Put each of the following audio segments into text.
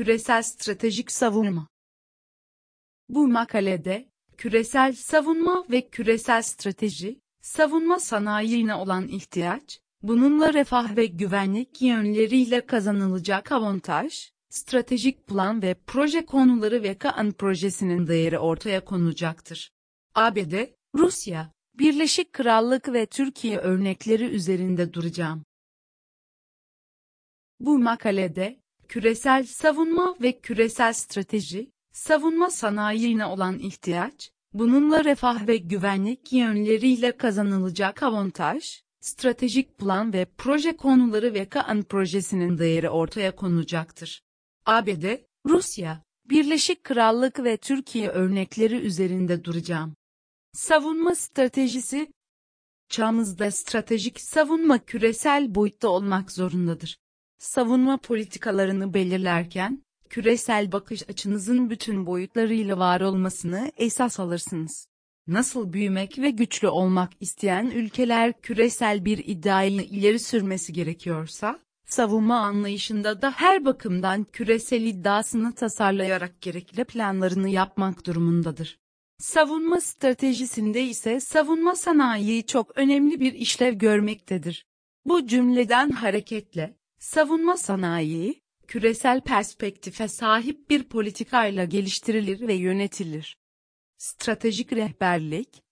küresel stratejik savunma. Bu makalede, küresel savunma ve küresel strateji, savunma sanayine olan ihtiyaç, bununla refah ve güvenlik yönleriyle kazanılacak avantaj, stratejik plan ve proje konuları ve Kaan projesinin değeri ortaya konulacaktır. ABD, Rusya, Birleşik Krallık ve Türkiye örnekleri üzerinde duracağım. Bu makalede, küresel savunma ve küresel strateji, savunma sanayine olan ihtiyaç, bununla refah ve güvenlik yönleriyle kazanılacak avantaj, stratejik plan ve proje konuları ve Kaan projesinin değeri ortaya konulacaktır. ABD, Rusya, Birleşik Krallık ve Türkiye örnekleri üzerinde duracağım. Savunma stratejisi Çağımızda stratejik savunma küresel boyutta olmak zorundadır. Savunma politikalarını belirlerken, küresel bakış açınızın bütün boyutlarıyla var olmasını esas alırsınız. Nasıl büyümek ve güçlü olmak isteyen ülkeler küresel bir iddiayı ileri sürmesi gerekiyorsa, savunma anlayışında da her bakımdan küresel iddiasını tasarlayarak gerekli planlarını yapmak durumundadır. Savunma stratejisinde ise savunma sanayi çok önemli bir işlev görmektedir. Bu cümleden hareketle, savunma sanayi, küresel perspektife sahip bir politikayla geliştirilir ve yönetilir. Stratejik rehberlik,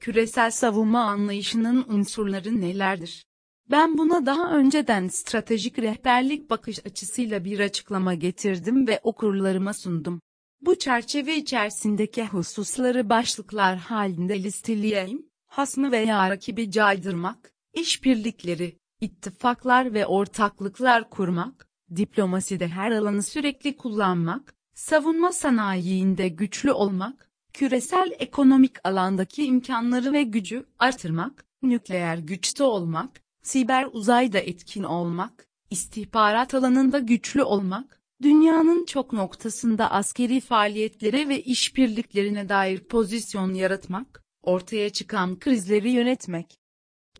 küresel savunma anlayışının unsurları nelerdir? Ben buna daha önceden stratejik rehberlik bakış açısıyla bir açıklama getirdim ve okurlarıma sundum. Bu çerçeve içerisindeki hususları başlıklar halinde listeleyeyim. Hasmı veya rakibi caydırmak, işbirlikleri, ittifaklar ve ortaklıklar kurmak, diplomaside her alanı sürekli kullanmak, savunma sanayiinde güçlü olmak, küresel ekonomik alandaki imkanları ve gücü artırmak, nükleer güçte olmak, siber uzayda etkin olmak, istihbarat alanında güçlü olmak, dünyanın çok noktasında askeri faaliyetlere ve işbirliklerine dair pozisyon yaratmak, ortaya çıkan krizleri yönetmek.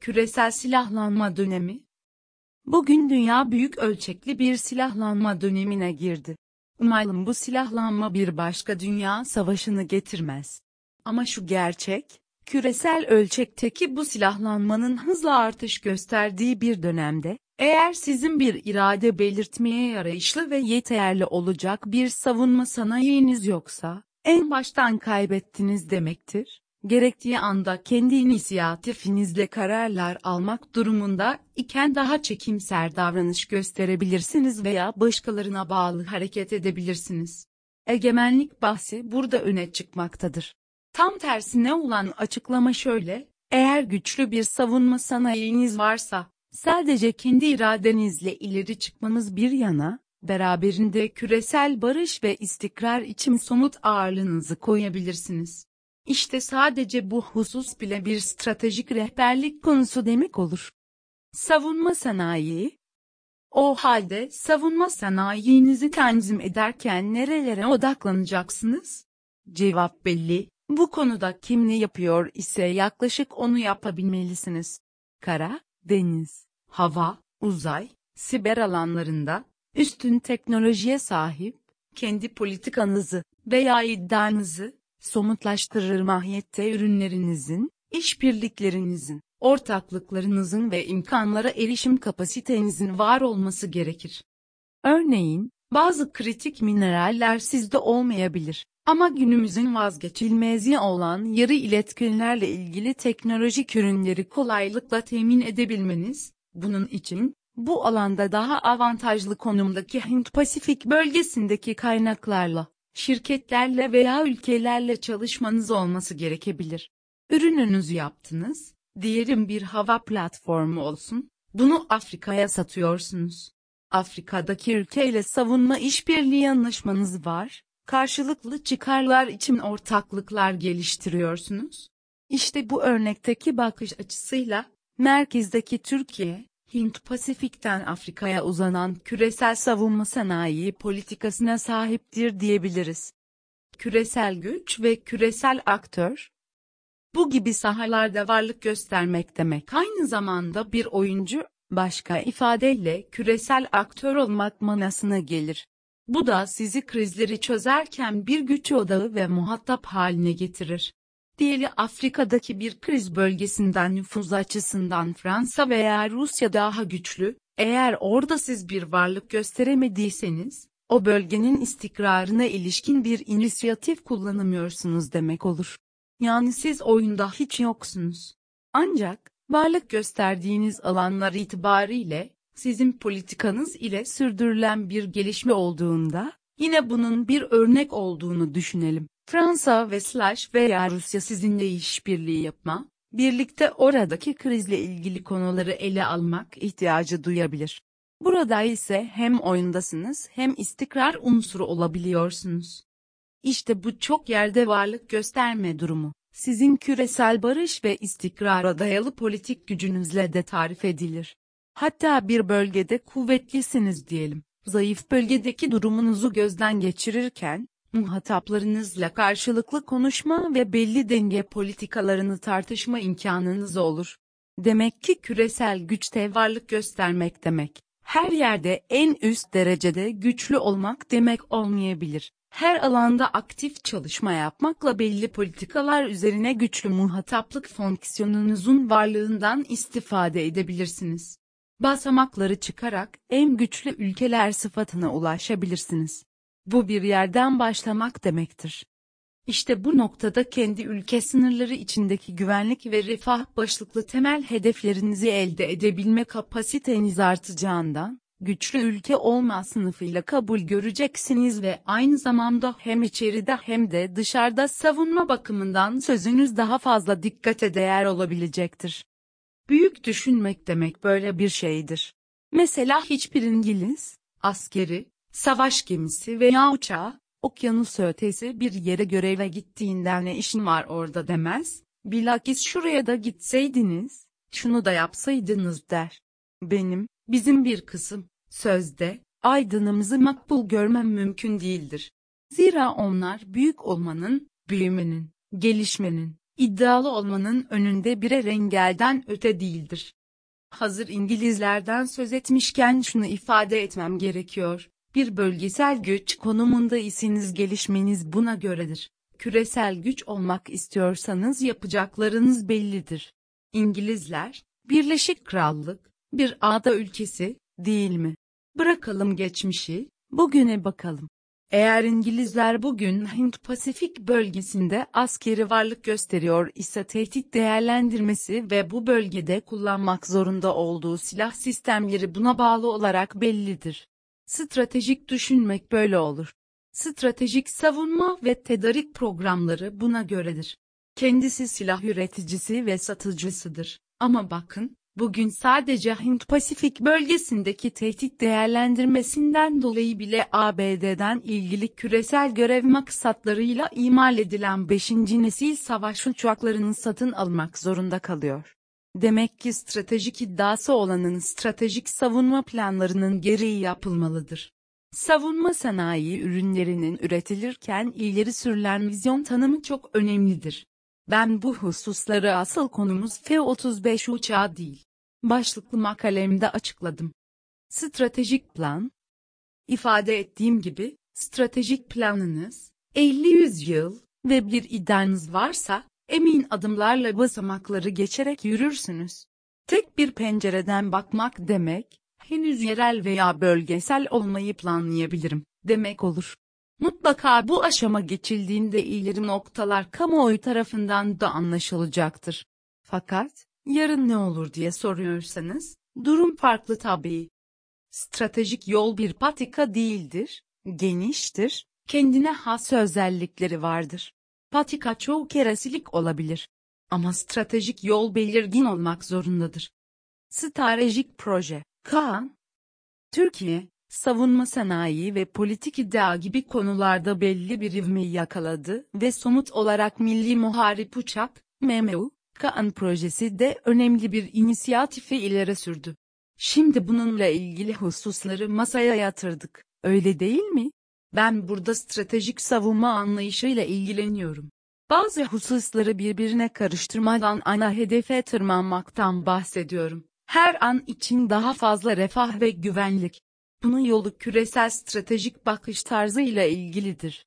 Küresel silahlanma dönemi Bugün dünya büyük ölçekli bir silahlanma dönemine girdi. Umarım bu silahlanma bir başka dünya savaşını getirmez. Ama şu gerçek, küresel ölçekteki bu silahlanmanın hızla artış gösterdiği bir dönemde, eğer sizin bir irade belirtmeye yarayışlı ve yeterli olacak bir savunma sanayiniz yoksa, en baştan kaybettiniz demektir. Gerektiği anda kendi inisiyatifinizle kararlar almak durumunda iken daha çekimser davranış gösterebilirsiniz veya başkalarına bağlı hareket edebilirsiniz. Egemenlik bahsi burada öne çıkmaktadır. Tam tersine olan açıklama şöyle, eğer güçlü bir savunma sanayiniz varsa, sadece kendi iradenizle ileri çıkmanız bir yana, beraberinde küresel barış ve istikrar için somut ağırlığınızı koyabilirsiniz. İşte sadece bu husus bile bir stratejik rehberlik konusu demek olur. Savunma sanayi, o halde savunma sanayinizi tanzim ederken nerelere odaklanacaksınız? Cevap belli. Bu konuda kim ne yapıyor ise yaklaşık onu yapabilmelisiniz. Kara, deniz, hava, uzay, siber alanlarında, üstün teknolojiye sahip, kendi politikanızı veya iddianızı, somutlaştırır mahiyette ürünlerinizin, işbirliklerinizin, ortaklıklarınızın ve imkanlara erişim kapasitenizin var olması gerekir. Örneğin, bazı kritik mineraller sizde olmayabilir. Ama günümüzün vazgeçilmezi olan yarı iletkenlerle ilgili teknolojik ürünleri kolaylıkla temin edebilmeniz, bunun için, bu alanda daha avantajlı konumdaki Hint-Pasifik bölgesindeki kaynaklarla, şirketlerle veya ülkelerle çalışmanız olması gerekebilir. Ürününüzü yaptınız, diyelim bir hava platformu olsun, bunu Afrika'ya satıyorsunuz. Afrika'daki ülkeyle savunma işbirliği anlaşmanız var, karşılıklı çıkarlar için ortaklıklar geliştiriyorsunuz. İşte bu örnekteki bakış açısıyla, merkezdeki Türkiye, Hint-Pasifik'ten Afrika'ya uzanan küresel savunma sanayi politikasına sahiptir diyebiliriz. Küresel güç ve küresel aktör, bu gibi sahalarda varlık göstermek demek aynı zamanda bir oyuncu, başka ifadeyle küresel aktör olmak manasına gelir. Bu da sizi krizleri çözerken bir güç odağı ve muhatap haline getirir. Diğeri Afrika'daki bir kriz bölgesinden nüfuz açısından Fransa veya Rusya daha güçlü, eğer orada siz bir varlık gösteremediyseniz, o bölgenin istikrarına ilişkin bir inisiyatif kullanamıyorsunuz demek olur. Yani siz oyunda hiç yoksunuz. Ancak, varlık gösterdiğiniz alanlar itibariyle, sizin politikanız ile sürdürülen bir gelişme olduğunda, yine bunun bir örnek olduğunu düşünelim. Fransa ve Slash veya Rusya sizinle işbirliği yapma, birlikte oradaki krizle ilgili konuları ele almak ihtiyacı duyabilir. Burada ise hem oyundasınız hem istikrar unsuru olabiliyorsunuz. İşte bu çok yerde varlık gösterme durumu, sizin küresel barış ve istikrara dayalı politik gücünüzle de tarif edilir. Hatta bir bölgede kuvvetlisiniz diyelim, zayıf bölgedeki durumunuzu gözden geçirirken, muhataplarınızla karşılıklı konuşma ve belli denge politikalarını tartışma imkanınız olur. Demek ki küresel güçte varlık göstermek demek, her yerde en üst derecede güçlü olmak demek olmayabilir. Her alanda aktif çalışma yapmakla belli politikalar üzerine güçlü muhataplık fonksiyonunuzun varlığından istifade edebilirsiniz. Basamakları çıkarak en güçlü ülkeler sıfatına ulaşabilirsiniz. Bu bir yerden başlamak demektir. İşte bu noktada kendi ülke sınırları içindeki güvenlik ve refah başlıklı temel hedeflerinizi elde edebilme kapasiteniz artacağından, güçlü ülke olma sınıfıyla kabul göreceksiniz ve aynı zamanda hem içeride hem de dışarıda savunma bakımından sözünüz daha fazla dikkate değer olabilecektir. Büyük düşünmek demek böyle bir şeydir. Mesela hiçbir İngiliz, askeri, savaş gemisi veya uçağı, okyanus ötesi bir yere göreve gittiğinden ne işin var orada demez, bilakis şuraya da gitseydiniz, şunu da yapsaydınız der. Benim, bizim bir kısım, sözde, aydınımızı makbul görmem mümkün değildir. Zira onlar büyük olmanın, büyümenin, gelişmenin, iddialı olmanın önünde birer engelden öte değildir. Hazır İngilizlerden söz etmişken şunu ifade etmem gerekiyor. Bir bölgesel güç konumunda isiniz gelişmeniz buna göredir. Küresel güç olmak istiyorsanız yapacaklarınız bellidir. İngilizler, Birleşik Krallık, bir ada ülkesi, değil mi? Bırakalım geçmişi, bugüne bakalım. Eğer İngilizler bugün Hint-Pasifik bölgesinde askeri varlık gösteriyor ise tehdit değerlendirmesi ve bu bölgede kullanmak zorunda olduğu silah sistemleri buna bağlı olarak bellidir. Stratejik düşünmek böyle olur. Stratejik savunma ve tedarik programları buna göredir. Kendisi silah üreticisi ve satıcısıdır. Ama bakın, bugün sadece Hint-Pasifik bölgesindeki tehdit değerlendirmesinden dolayı bile ABD'den ilgili küresel görev maksatlarıyla imal edilen 5. nesil savaş uçaklarını satın almak zorunda kalıyor. Demek ki stratejik iddiası olanın stratejik savunma planlarının gereği yapılmalıdır. Savunma sanayi ürünlerinin üretilirken ileri sürülen vizyon tanımı çok önemlidir. Ben bu hususları asıl konumuz F-35 uçağı değil. Başlıklı makalemde açıkladım. Stratejik plan, ifade ettiğim gibi, stratejik planınız, 50-100 yıl ve bir iddianız varsa, emin adımlarla basamakları geçerek yürürsünüz. Tek bir pencereden bakmak demek, henüz yerel veya bölgesel olmayı planlayabilirim, demek olur. Mutlaka bu aşama geçildiğinde ileri noktalar kamuoyu tarafından da anlaşılacaktır. Fakat, yarın ne olur diye soruyorsanız, durum farklı tabii. Stratejik yol bir patika değildir, geniştir, kendine has özellikleri vardır. Patika çoğu kere silik olabilir. Ama stratejik yol belirgin olmak zorundadır. Stratejik proje, Kaan, Türkiye, savunma sanayi ve politik iddia gibi konularda belli bir ivmeyi yakaladı ve somut olarak Milli Muharip Uçak, MMU, Kaan projesi de önemli bir inisiyatifi ileri sürdü. Şimdi bununla ilgili hususları masaya yatırdık, öyle değil mi? Ben burada stratejik savunma anlayışıyla ilgileniyorum. Bazı hususları birbirine karıştırmadan ana hedefe tırmanmaktan bahsediyorum. Her an için daha fazla refah ve güvenlik. Bunun yolu küresel stratejik bakış tarzıyla ilgilidir.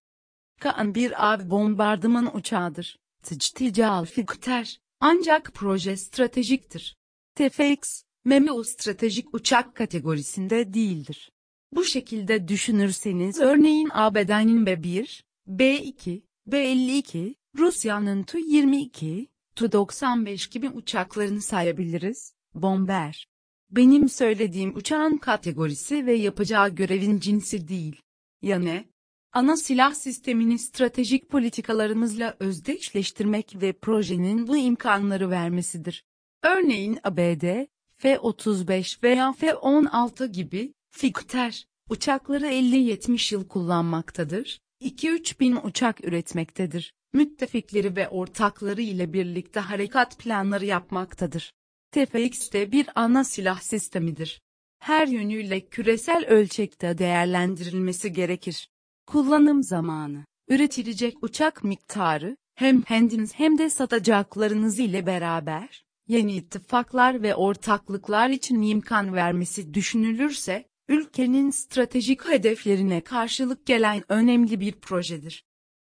Kaan bir av bombardıman uçağıdır. Tictical Fikter. Ancak proje stratejiktir. TFX, MEMU stratejik uçak kategorisinde değildir. Bu şekilde düşünürseniz örneğin ABD'nin B-1, B-2, B-52, Rusya'nın Tu-22, Tu-95 gibi uçaklarını sayabiliriz. Bomber. Benim söylediğim uçağın kategorisi ve yapacağı görevin cinsi değil. Ya ne? Ana silah sistemini stratejik politikalarımızla özdeşleştirmek ve projenin bu imkanları vermesidir. Örneğin ABD, F-35 veya F-16 gibi, Fikter, uçakları 50-70 yıl kullanmaktadır, 2-3 bin uçak üretmektedir, müttefikleri ve ortakları ile birlikte harekat planları yapmaktadır. TFX de bir ana silah sistemidir. Her yönüyle küresel ölçekte değerlendirilmesi gerekir. Kullanım zamanı, üretilecek uçak miktarı, hem kendiniz hem de satacaklarınız ile beraber, yeni ittifaklar ve ortaklıklar için imkan vermesi düşünülürse, ülkenin stratejik hedeflerine karşılık gelen önemli bir projedir.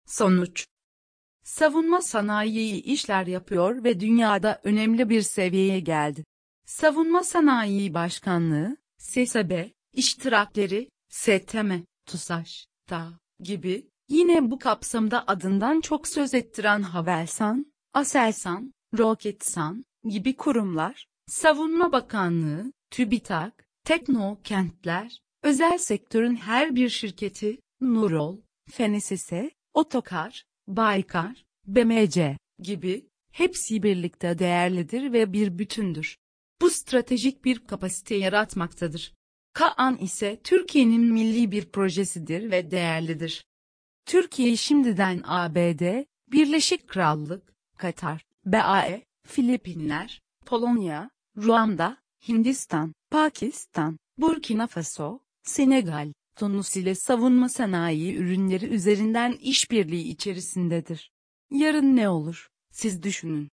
Sonuç Savunma sanayi işler yapıyor ve dünyada önemli bir seviyeye geldi. Savunma Sanayi Başkanlığı, SSB, iştirakleri, STM, TUSAŞ, Ta gibi, yine bu kapsamda adından çok söz ettiren Havelsan, Aselsan, Roketsan gibi kurumlar, Savunma Bakanlığı, TÜBİTAK, Teknokentler, özel sektörün her bir şirketi, Nurol, FENESESE, Otokar, Baykar, BMC gibi, hepsi birlikte değerlidir ve bir bütündür. Bu stratejik bir kapasite yaratmaktadır. Kaan ise Türkiye'nin milli bir projesidir ve değerlidir. Türkiye şimdiden ABD, Birleşik Krallık, Katar, BAE, Filipinler, Polonya, Ruanda, Hindistan, Pakistan, Burkina Faso, Senegal, Tunus ile savunma sanayi ürünleri üzerinden işbirliği içerisindedir. Yarın ne olur? Siz düşünün.